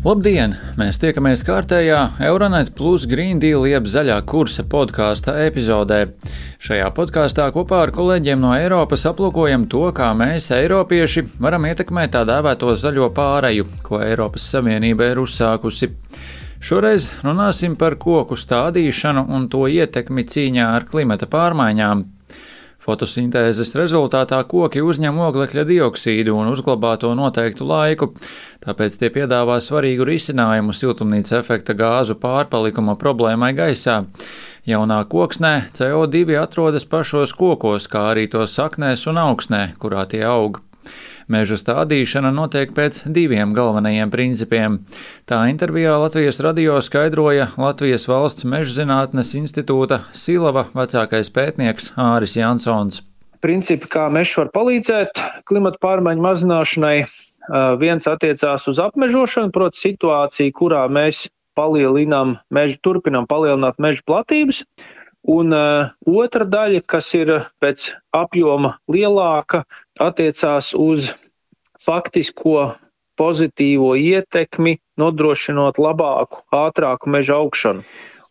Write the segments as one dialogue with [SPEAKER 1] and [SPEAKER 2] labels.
[SPEAKER 1] Labdien! Mēs tiekamies kārtējā Euronet Plus Green Deal jeb zaļā kursa podkāsta epizodē. Šajā podkāstā kopā ar kolēģiem no Eiropas aplūkojam to, kā mēs, eiropieši, varam ietekmēt tā dēvēto zaļo pāreju, ko Eiropas Savienība ir uzsākusi. Šoreiz runāsim par koku stādīšanu un to ietekmi cīņā ar klimata pārmaiņām. Fotosintēzes rezultātā koki uzņem oglekļa dioksīdu un uzglabā to noteiktu laiku, tāpēc tie piedāvā svarīgu risinājumu siltumnīca efekta gāzu pārpalikuma problēmai gaisā. Jaunā koksnē CO2 atrodas pašos kokos, kā arī to saknēs un augsnē, kurā tie aug. Meža stādīšana notiek pēc diviem galvenajiem principiem. Tā intervijā Latvijas radio skaidroja Latvijas valsts mežzinātnes institūta Silava vecākais pētnieks Āris Jansons.
[SPEAKER 2] Principi, kā mežs var palīdzēt klimata pārmaiņu mazināšanai, viens attiecās uz apmežošanu, proti situāciju, kurā mēs palielinām mežu, turpinām palielināt meža platības, Un uh, otra daļa, kas ir pēc apjoma lielāka, attiecās uz faktisko pozitīvo ietekmi, nodrošinot labāku, ātrāku meža augšanu.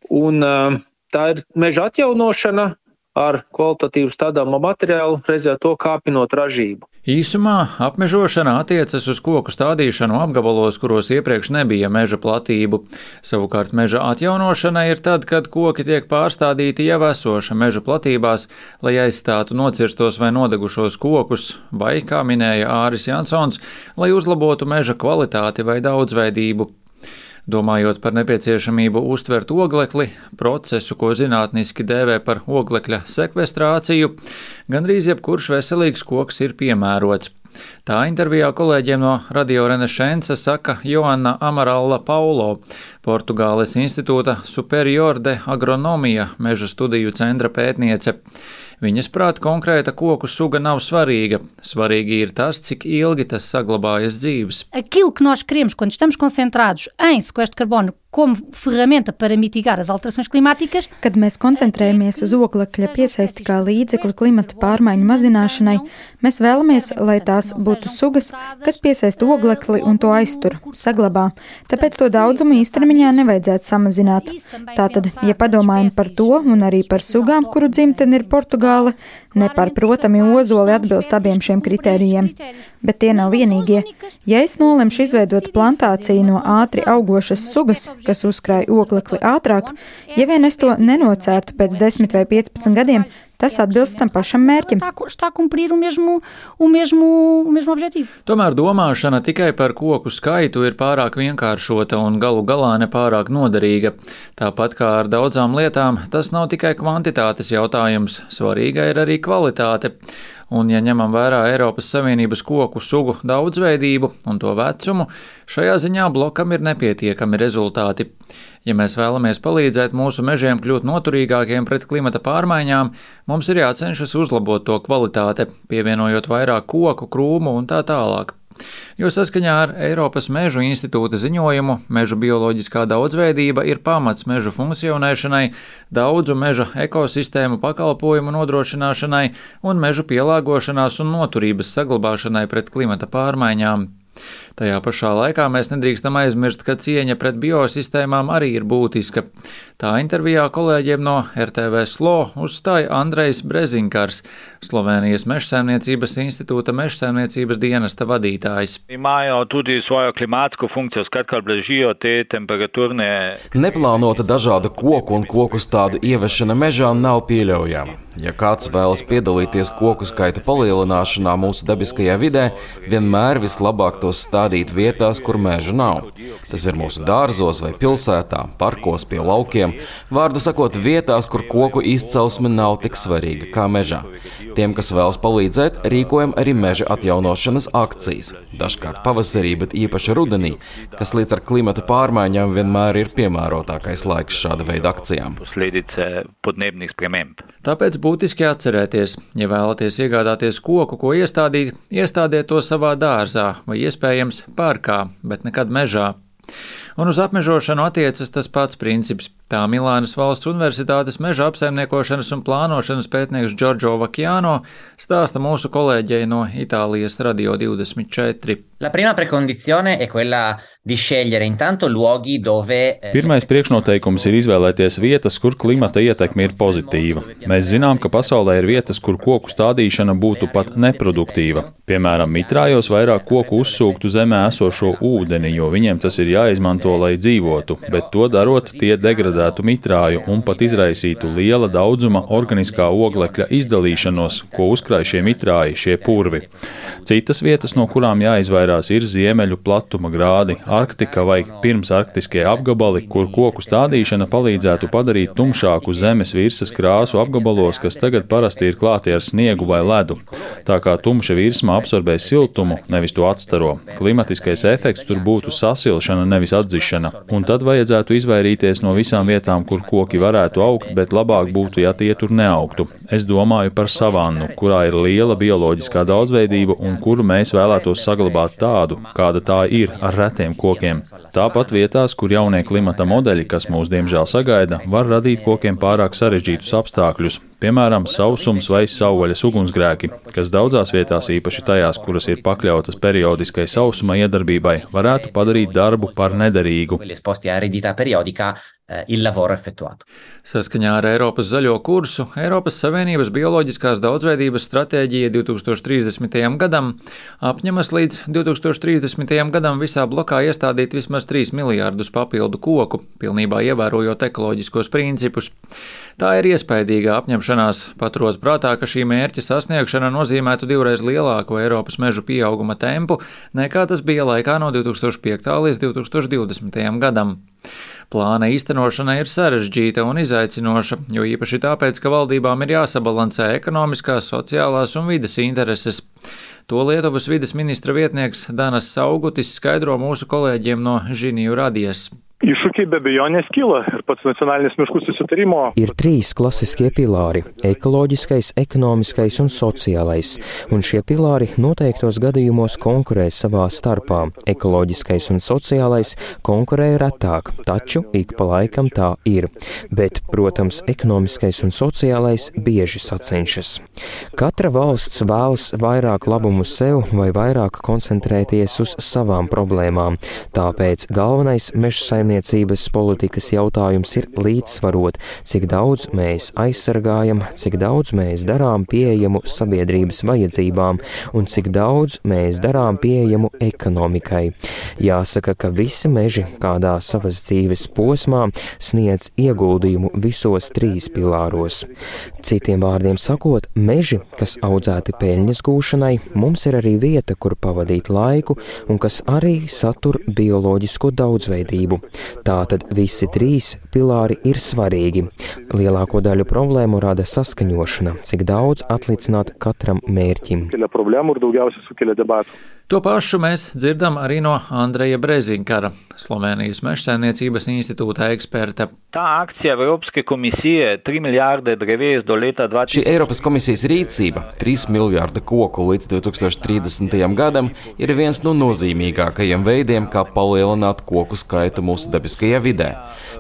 [SPEAKER 2] Un uh, tā ir meža atjaunošana ar kvalitatīvu stādāmo materiālu, reizē to kāpinot ražību.
[SPEAKER 1] Īsumā apmežošana attiecas uz koku stādīšanu apgabalos, kuros iepriekš nebija meža platību. Savukārt meža atjaunošana ir tad, kad koki tiek pārstādīti jau esoša meža platībās, lai aizstātu nocirstos vai nodegušos kokus, vai, kā minēja Āris Jansons, lai uzlabotu meža kvalitāti vai daudzveidību. Domājot par nepieciešamību uztvert oglekli, procesu, ko zinātniski dēvē par oglekļa sekvestrāciju, gandrīz jebkurš veselīgs koks ir piemērots. Tā intervijā kolēģiem no Radio Renesansa saka Joanna Amaralla Paulo, Portugāles institūta Superior de Agronomija meža studiju centra pētniece. Viņas prāt konkrēta koku suga nav svarīga. Svarīgi ir tas, cik ilgi tas saglabājas dzīves.
[SPEAKER 3] Aquilo que nós queremos quando estamos concentrados em sequestro de carbono como ferramenta para mitigar as alterações climáticas.
[SPEAKER 4] Kad mēs koncentrējamies uz oglekļa piesaisti kā līdzekli klimata pārmaiņu mazināšanai, mēs vēlamies, lai tās būtu sugas, kas piesaista oglekli un to aiztur, saglabā. Tāpēc to daudzumu īstermiņā nevajadzētu samazināt. Tātad, ja padomājam par to un arī par sugām, kuru dzimtene ir Portugāla, nepārprotami ozoli atbilst abiem šiem kritērijiem. Bet tie nav vienīgie. Ja es nolemšu izveidot plantāciju no ātri augošas sugas, kas uzkrāj oglekli ātrāk, ja vien es to nenocērtu pēc 10 vai 15 gadiem, tas atbilst tam pašam mērķim.
[SPEAKER 3] Está a cumprir o mesmo, o mesmo, o mesmo objetivo.
[SPEAKER 1] Tomēr domāšana tikai par koku skaitu ir pārāk vienkāršota un galu galā nepārāk noderīga. Tāpat kā ar daudzām lietām, tas nav tikai kvantitātes jautājums, svarīga ir arī kvalitāte un, ja ņemam vērā Eiropas Savienības koku sugu daudzveidību un to vecumu, šajā ziņā blokam ir nepietiekami rezultāti. Ja mēs vēlamies palīdzēt mūsu mežiem kļūt noturīgākiem pret klimata pārmaiņām, mums ir jācenšas uzlabot to kvalitāte, pievienojot vairāk koku, krūmu un tā tālāk. Jo saskaņā ar Eiropas Mežu institūta ziņojumu, meža bioloģiskā daudzveidība ir pamats mežu funkcionēšanai, daudzu meža ekosistēmu pakalpojumu nodrošināšanai un mežu pielāgošanās un noturības saglabāšanai pret klimata pārmaiņām. Tajā pašā laikā mēs nedrīkstam aizmirst, ka cieņa pret biosistēmām arī ir būtiska. Tā intervijā kolēģiem no RTV SLO uzstāja Andrejs Brezinkars, Slovenijas mežsaimniecības institūta mežsaimniecības dienesta vadītājs.
[SPEAKER 5] Neplānota dažāda koku un koku stādu ieviešana mežā nav pieļaujama. Ja kāds vēlas piedalīties koku skaita palielināšanā mūsu dabiskajā vidē, vienmēr vislabāk tos stādīt vietās, kur meža nav. Tas ir mūsu dārzos vai pilsētā, parkos pie laukiem, vārdu sakot, vietās, kur koku izcelsme nav tik svarīga kā mežā. Tiem, kas vēlas palīdzēt, rīkojam arī meža atjaunošanas akcijas. Dažkārt pavasarī, bet īpaši rudenī, kas līdz ar klimata pārmaiņām vienmēr ir piemērotākais laiks šāda veida akcijām.
[SPEAKER 1] Tāpēc būtiski atcerēties, ja vēlaties iegādāties koku, ko iestādīt, iestādiet to savā dārzā vai iespējams parkā, bet nekad mežā. Un uz apmežošanu attiecas tas pats princips. Tā Milānas valsts universitātes meža apsaimniekošanas un plānošanas pētnieks Giorgio Vakjāno stāsta mūsu kolēģei no Itālijas Radio 24.
[SPEAKER 6] La prima precondizione è quella di scegliere intanto luoghi dove.
[SPEAKER 7] Eh, Pirmais priekšnoteikums ir izvēlēties vietas, kur klimata ietekme ir pozitīva. Mēs zinām, ka pasaulē ir vietas, kur koku stādīšana būtu pat neproduktīva. Piemēram, mitrājos vairāk koku uzsūktu zemē esošo ūdeni, jo viņiem tas ir jāizmanto, lai dzīvotu, bet to darot, tie degradē apdraudētu mitrāju un pat izraisītu liela daudzuma organiskā oglekļa izdalīšanos, ko uzkrāj šie mitrāji, šie purvi. Citas vietas, no kurām jāizvairās, ir ziemeļu platuma grādi, Arktika vai pirmsarktiskie apgabali, kur koku stādīšana palīdzētu padarīt tumšāku zemes virsmas krāsu apgabalos, kas tagad parasti ir klāti ar sniegu vai ledu. Tā kā tumša virsma absorbē siltumu, nevis to atstaro. Klimatiskais efekts tur būtu sasilšana, nevis atdzišana, un tad vajadzētu izvairīties no visām vietām, kur koki varētu augt, bet labāk būtu, ja tie tur neaugtu. Es domāju par savannu, kurā ir liela bioloģiskā daudzveidība un kuru mēs vēlētos saglabāt tādu, kāda tā ir ar retiem kokiem. Tāpat vietās, kur jaunie klimata modeļi, kas mūs diemžēl sagaida, var radīt kokiem pārāk sarežģītus apstākļus, piemēram, sausums vai savvaļas ugunsgrēki, kas daudzās vietās, īpaši tajās, kuras ir pakļautas periodiskai sausuma iedarbībai, varētu padarīt darbu par nederīgu.
[SPEAKER 6] Eh, il lavoro effettuato.
[SPEAKER 1] Saskaņā ar Eiropas zaļo kursu Eiropas Savienības bioloģiskās daudzveidības stratēģija 2030. gadam apņemas līdz 2030. gadam visā blokā iestādīt vismaz 3 miljārdus papildu koku, pilnībā ievērojot ekoloģiskos principus. Tā ir iespaidīga apņemšanās, paturot prātā, ka šī mērķa sasniegšana nozīmētu divreiz lielāku Eiropas mežu pieauguma tempu nekā tas bija laikā no 2005. līdz 2020. gadam. Plāna īstenošana ir sarežģīta un izaicinoša, jo īpaši tāpēc, ka valdībām ir jāsabalansē ekonomiskās, sociālās un vidas intereses. To Lietuvas vidas ministra vietnieks Danas Saugutis skaidro mūsu kolēģiem no Žiniju radies.
[SPEAKER 8] Iššūkiai be abejonės kyla ir pats nacionalinis miškų susitarimo.
[SPEAKER 9] Ir trīs klasiskie pilāri - ekoloģiskais, ekonomiskais un sociālais, un šie pilāri noteiktos gadījumos konkurē savā starpā. Ekoloģiskais un sociālais konkurē retāk, taču ik pa laikam tā ir. Bet, protams, ekonomiskais un sociālais bieži sacenšas. Katra valsts vēlas vairāk labumu sev vai vairāk koncentrēties uz savām problēmām, tāpēc galvenais meža saimnieks lauksaimniecības politikas jautājums ir līdzsvarot, cik daudz mēs aizsargājam, cik daudz mēs darām pieejamu sabiedrības vajadzībām un cik daudz mēs darām pieejamu ekonomikai. Jāsaka, ka visi meži kādā savas dzīves posmā sniedz ieguldījumu visos trīs pilāros. Citiem vārdiem sakot, meži, kas audzēti peļņas gūšanai, mums ir arī vieta, kur pavadīt laiku un kas arī satur bioloģisko daudzveidību. Tātad visi trīs pilāri ir svarīgi. Lielāko daļu problēmu rada saskaņošana, cik daudz atlicināt katram mērķim.
[SPEAKER 1] To pašu mēs dzirdam arī no Andreja Brezinkara, Slovenijas mežsaimniecības institūta eksperta.
[SPEAKER 10] Tā akcija Eiropas komisija 3 miljārdi drevējus do leta 20.
[SPEAKER 5] Šī Eiropas komisijas rīcība 3 miljārda koku līdz 2030. gadam ir viens no nozīmīgākajiem veidiem, kā palielināt koku skaitu mūsu dabiskajā vidē.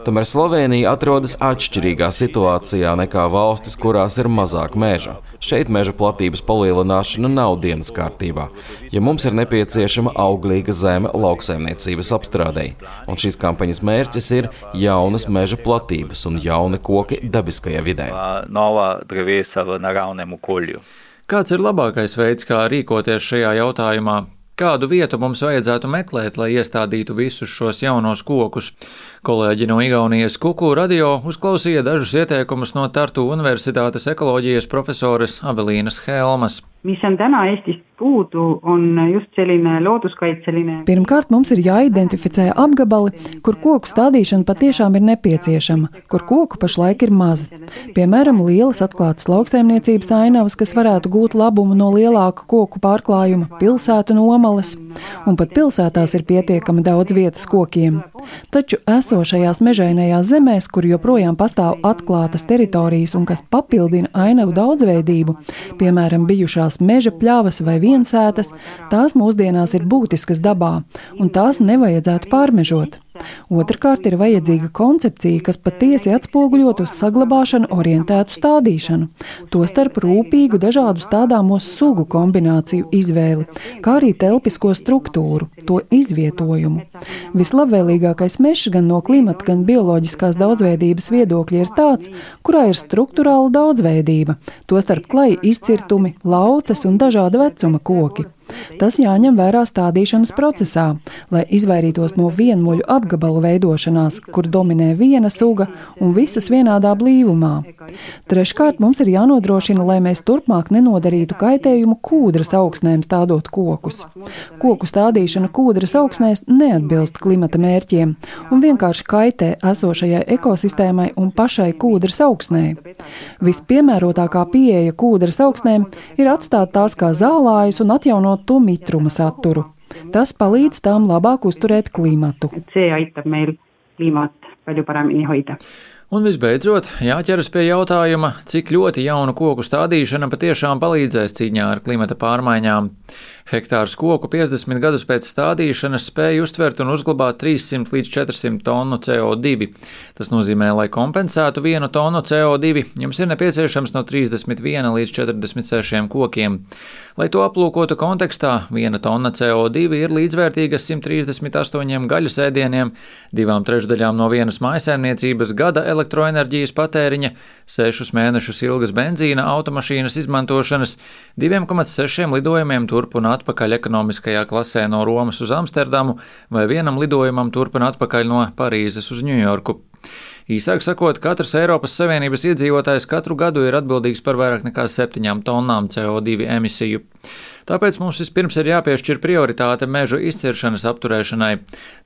[SPEAKER 5] Tomēr Slovenija atrodas atšķirīgā situācijā nekā valstis, kurās ir mazāk meža. Šeit meža platības palielināšana nav dienas kārtībā. Ja mums ir nepieciešama auglīga zeme lauksaimniecības apstrādei, un šīs kampaņas mērķis ir jaunas meža platības un jauni koki dabiskajā vidē.
[SPEAKER 1] Kāds ir labākais veids, kā rīkoties šajā jautājumā? Kādu vietu mums vajadzētu meklēt, lai iestādītu visus šos jaunos kokus? Kolēģi no Igaunijas Kuku radio uzklausīja dažus ieteikumus no Tartu Universitātes ekoloģijas profesores Avelīnas Helmas.
[SPEAKER 11] Mis on täna Eestist puudu, on just selline looduskaitseline.
[SPEAKER 12] Pirmkārt, mums ir jāidentificē apgabali, kur koku stādīšana patiešām ir nepieciešama, kur koku pašlaik ir maz. Piemēram, lielas atklātas lauksaimniecības ainavas, kas varētu gūt labumu no lielāka koku pārklājuma, pilsētu nomales, un pat pilsētās ir pietiekami daudz vietas kokiem. Taču esošajās mežainajās zemēs, kur joprojām pastāv atklātas teritorijas un kas papildina ainavu daudzveidību, piemēram, bijušās meža pļavas vai viensētas, tās mūsdienās ir būtiskas dabā, un tās nevajadzētu pārmežot. Otrakārt, ir vajadzīga koncepcija, kas patiesi atspoguļot uz saglabāšanu orientētu stādīšanu, tostarp rūpīgu dažādu stādāmo sugu kombināciju izvēli, kā arī telpisko struktūru, to izvietojumu. Vislabvēlīgākais mežs gan no klimata, gan bioloģiskās daudzveidības viedokļa ir tāds, kurā ir struktūrāla daudzveidība, tostarp klai izcirtumi, lauces un dažāda vecuma koki. Tas jāņem vērā stādīšanas procesā, lai izvairītos no vienmuļu apgabalu veidošanās, kur dominē viena suga un visas vienādā blīvumā. Treškārt, mums ir jānodrošina, lai mēs turpmāk nenodarītu kaitējumu kūdras augsnēm stādot kokus. Koku stādīšana kūdras augsnēs neatbilst klimata mērķiem un vienkārši kaitē esošajai ekosistēmai un pašai kūdras augsnē. Vispiemērotākā pieeja kūdras augsnēm ir atstāt tās kā zālājus un atjaunot to mitruma saturu. Tas palīdz tām labāk uzturēt klimatu.
[SPEAKER 11] see aitab meil kliimat palju paremini hoida.
[SPEAKER 1] Un visbeidzot, jāķeras pie jautājuma, cik ļoti jaunu koku stādīšana patiešām palīdzēs cīņā ar klimata pārmaiņām. Hektārs koku 50 gadus pēc stādīšanas spēja uztvert un uzglabāt 300 līdz 400 tonu CO2. Tas nozīmē, lai kompensētu vienu tonu CO2, jums ir nepieciešams no 31 līdz 46 kokiem. Lai to aplūkotu kontekstā, viena tonna CO2 ir līdzvērtīga 138 gaļas ēdieniem, divām trešdaļām no vienas mājsaimniecības gada elektroenerģijas patēriņa, sešus mēnešus ilgas benzīna automašīnas izmantošanas, 2,6 lidojumiem turp un atpakaļ ekonomiskajā klasē no Romas uz Amsterdamu vai vienam lidojumam turp un atpakaļ no Parīzes uz Ņujorku. Īsāk sakot, katrs Eiropas Savienības iedzīvotājs katru gadu ir atbildīgs par vairāk nekā 7 tonnām CO2 emisiju. Tāpēc mums vispirms ir jāpiešķir prioritāte mežu izciršanas apturēšanai.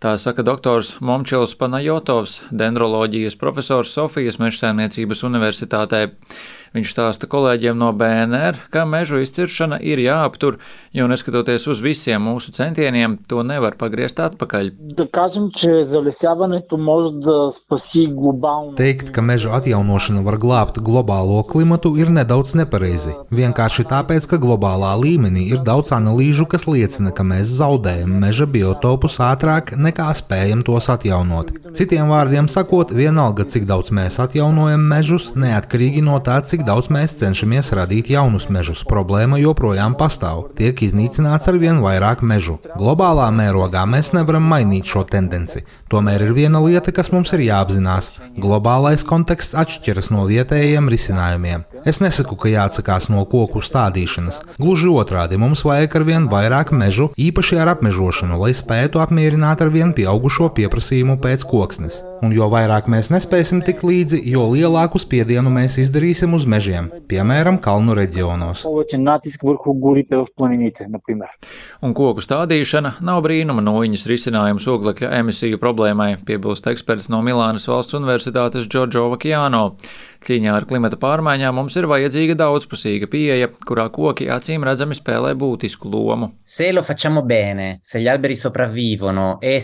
[SPEAKER 1] Tā saka doktors Momčils Panajotovs, dendroloģijas profesors Sofijas Mežsēmniecības universitātē. Viņš stāsta kolēģiem no BNR, ka mežu izciršana ir jāaptur, jo neskatoties uz visiem mūsu centieniem, to nevar pagriezt atpakaļ.
[SPEAKER 13] Teikt, ka meža atjaunošana var glābt globālo klimatu, ir nedaudz nepareizi. Vienkārši tāpēc, ka globālā līmenī ir daudz analīžu, kas liecina, ka mēs zaudējam meža biotopus ātrāk nekā spējam tos atjaunot. Citiem vārdiem sakot, vienalga, cik daudz mēs atjaunojam mežus, neatkarīgi no tā, cik daudz mēs cenšamies radīt jaunus mežus, problēma joprojām pastāv. Tiek iznīcināts ar vien vairāk mežu. Globālā mērogā mēs nevaram mainīt šo tendenci. Tomēr ir viena lieta, kas mums ir jāapzinās. Globālais konteksts atšķiras no vietējiem risinājumiem. Es nesaku, ka jāatsakās no koku stādīšanas. Gluži otrādi, mums vajag ar vien vairāk mežu, īpaši ar apmežošanu, lai spētu apmierināt ar vien pieaugušo pieprasījumu pēc koksnes. Un jo vairāk mēs nespēsim tikt līdzi, jo lielāku spiedienu mēs izdarīsim uz mežiem, piemēram, kalnu reģionos.
[SPEAKER 1] Un koku stādīšana nav brīnuma noiņas risinājums oglekļa emisiju problēmai, piebilst eksperts no Milānas valsts universitātes Giorgio Vakjāno. Cīņā ar klimata pārmaiņām mums ir vajadzīga daudzpusīga pieeja, kurā koki acīm redzami spēlē būtisku lomu.
[SPEAKER 6] Bene, e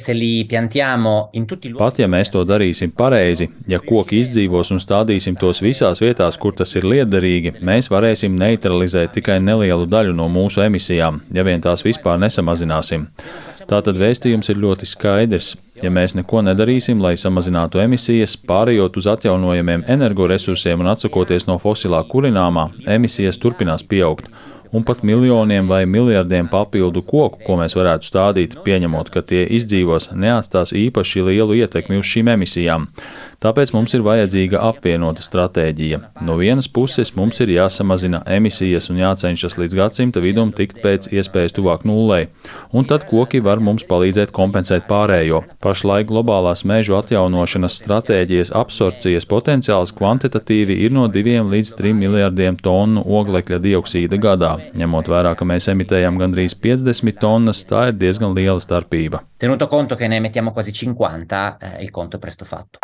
[SPEAKER 7] Pat ja mēs to darīsim pareizi, ja koki izdzīvos un stādīsim tos visās vietās, kur tas ir liederīgi, mēs varēsim neutralizēt tikai nelielu daļu no mūsu emisijām, ja vien tās vispār nesamazināsim. Tātad vēstījums ir ļoti skaidrs. Ja mēs neko nedarīsim, lai samazinātu emisijas, pārējot uz atjaunojamiem energoresursiem un atsakoties no fosilā kurināmā, emisijas turpinās pieaugt un pat miljoniem vai miljardiem papildu koku, ko mēs varētu stādīt, pieņemot, ka tie izdzīvos, neatstās īpaši lielu ietekmi uz šīm emisijām. Tāpēc mums ir vajadzīga apvienota stratēģija. No vienas puses mums ir jāsamazina emisijas un jācenšas līdz gadsimta vidum tikt pēc iespējas tuvāk nullei, un tad koki var mums palīdzēt kompensēt pārējo. Pašlaik globālās mežu atjaunošanas stratēģijas absorpcijas potenciāls kvantitatīvi ir no 2 līdz 3 miljardiem tonu oglekļa dioksīda gadā. Ņemot vērā, ka mēs emitējam gandrīz 50 tonnas, tā ir diezgan liela starpība.
[SPEAKER 6] Tenuto conto che ne emettiamo quasi 50, eh, il conto è presto fatto.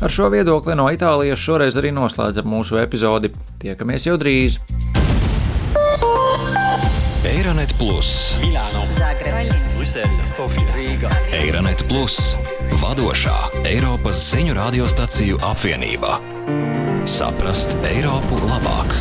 [SPEAKER 1] Ar šo viedokli no Itālijas šoreiz arī noslēdzam mūsu epizodi. Tiekamies jau drīz!
[SPEAKER 14] Eironet Plus,
[SPEAKER 15] Milano,
[SPEAKER 16] Zagreb,
[SPEAKER 15] Brisele, Sofija, Rīga.
[SPEAKER 14] Eironet Plus, vadošā Eiropas ziņu radiostaciju apvienība. Saprast Eiropu labāk!